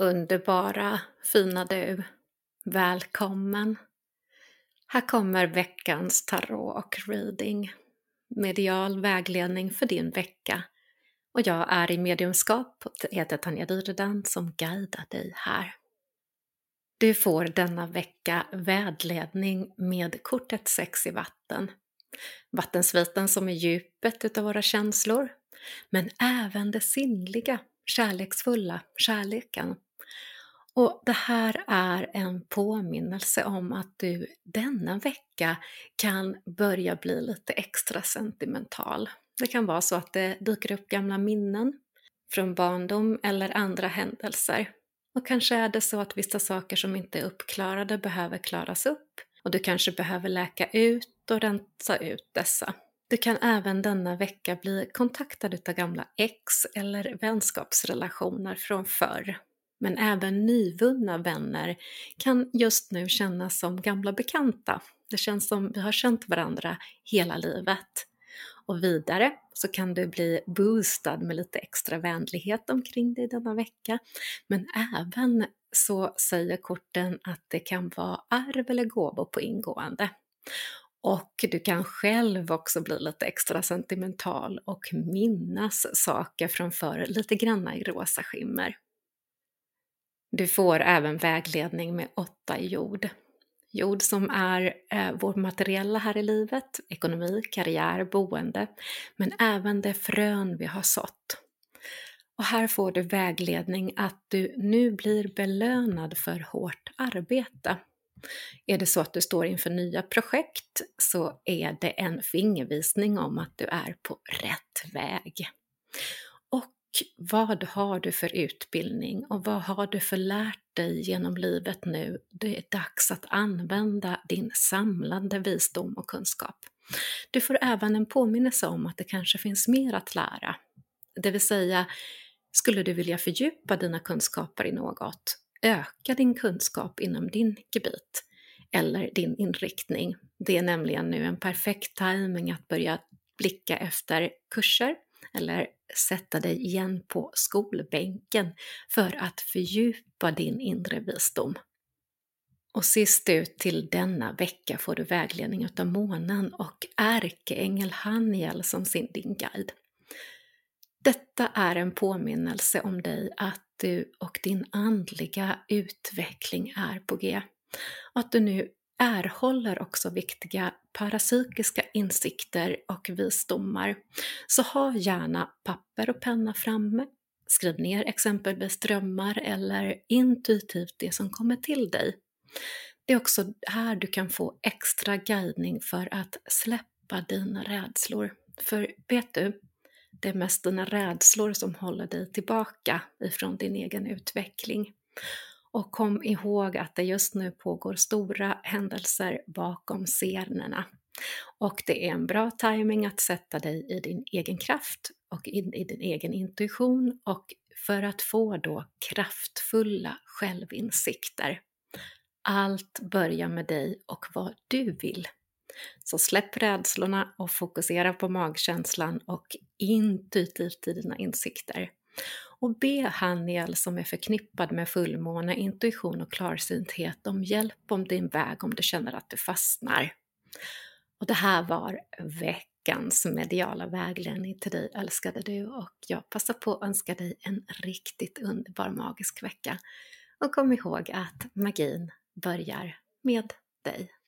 Underbara, fina du. Välkommen. Här kommer veckans tarot och reading. Medial vägledning för din vecka. Och jag är i mediumskap och heter Tanja Dyredan som guidar dig här. Du får denna vecka vägledning med kortet sex i vatten. Vattensviten som är djupet utav våra känslor, men även det sinnliga kärleksfulla kärleken. Och det här är en påminnelse om att du denna vecka kan börja bli lite extra sentimental. Det kan vara så att det dyker upp gamla minnen från barndom eller andra händelser. Och kanske är det så att vissa saker som inte är uppklarade behöver klaras upp och du kanske behöver läka ut och rensa ut dessa. Du kan även denna vecka bli kontaktad av gamla ex eller vänskapsrelationer från förr. Men även nyvunna vänner kan just nu kännas som gamla bekanta. Det känns som vi har känt varandra hela livet. Och vidare så kan du bli boostad med lite extra vänlighet omkring dig denna vecka. Men även så säger korten att det kan vara arv eller gåvor på ingående. Och du kan själv också bli lite extra sentimental och minnas saker från förr lite granna i rosa skimmer. Du får även vägledning med åtta jord. Jord som är eh, vår materiella här i livet, ekonomi, karriär, boende, men även det frön vi har sått. Och här får du vägledning att du nu blir belönad för hårt arbete. Är det så att du står inför nya projekt så är det en fingervisning om att du är på rätt väg. Och vad har du för utbildning och vad har du för lärt dig genom livet nu? Det är dags att använda din samlande visdom och kunskap. Du får även en påminnelse om att det kanske finns mer att lära. Det vill säga, skulle du vilja fördjupa dina kunskaper i något, öka din kunskap inom din gebit eller din inriktning. Det är nämligen nu en perfekt timing att börja blicka efter kurser eller sätta dig igen på skolbänken för att fördjupa din inre visdom. Och sist ut till denna vecka får du vägledning utav månen och ärkeängel Haniel som sin din guide. Detta är en påminnelse om dig att du och din andliga utveckling är på G. Och att du nu erhåller också viktiga parapsykiska insikter och visdomar. Så ha gärna papper och penna framme. Skriv ner exempelvis drömmar eller intuitivt det som kommer till dig. Det är också här du kan få extra guidning för att släppa dina rädslor. För vet du, det är mest dina rädslor som håller dig tillbaka ifrån din egen utveckling. Och kom ihåg att det just nu pågår stora händelser bakom scenerna. Och det är en bra timing att sätta dig i din egen kraft och in i din egen intuition och för att få då kraftfulla självinsikter. Allt börjar med dig och vad du vill. Så släpp rädslorna och fokusera på magkänslan och intuitivt i dina insikter. Och be Haniel som är förknippad med fullmåne, intuition och klarsynthet om hjälp om din väg om du känner att du fastnar. Och det här var veckans mediala vägledning till dig älskade du och jag passar på att önska dig en riktigt underbar magisk vecka. Och kom ihåg att magin börjar med dig.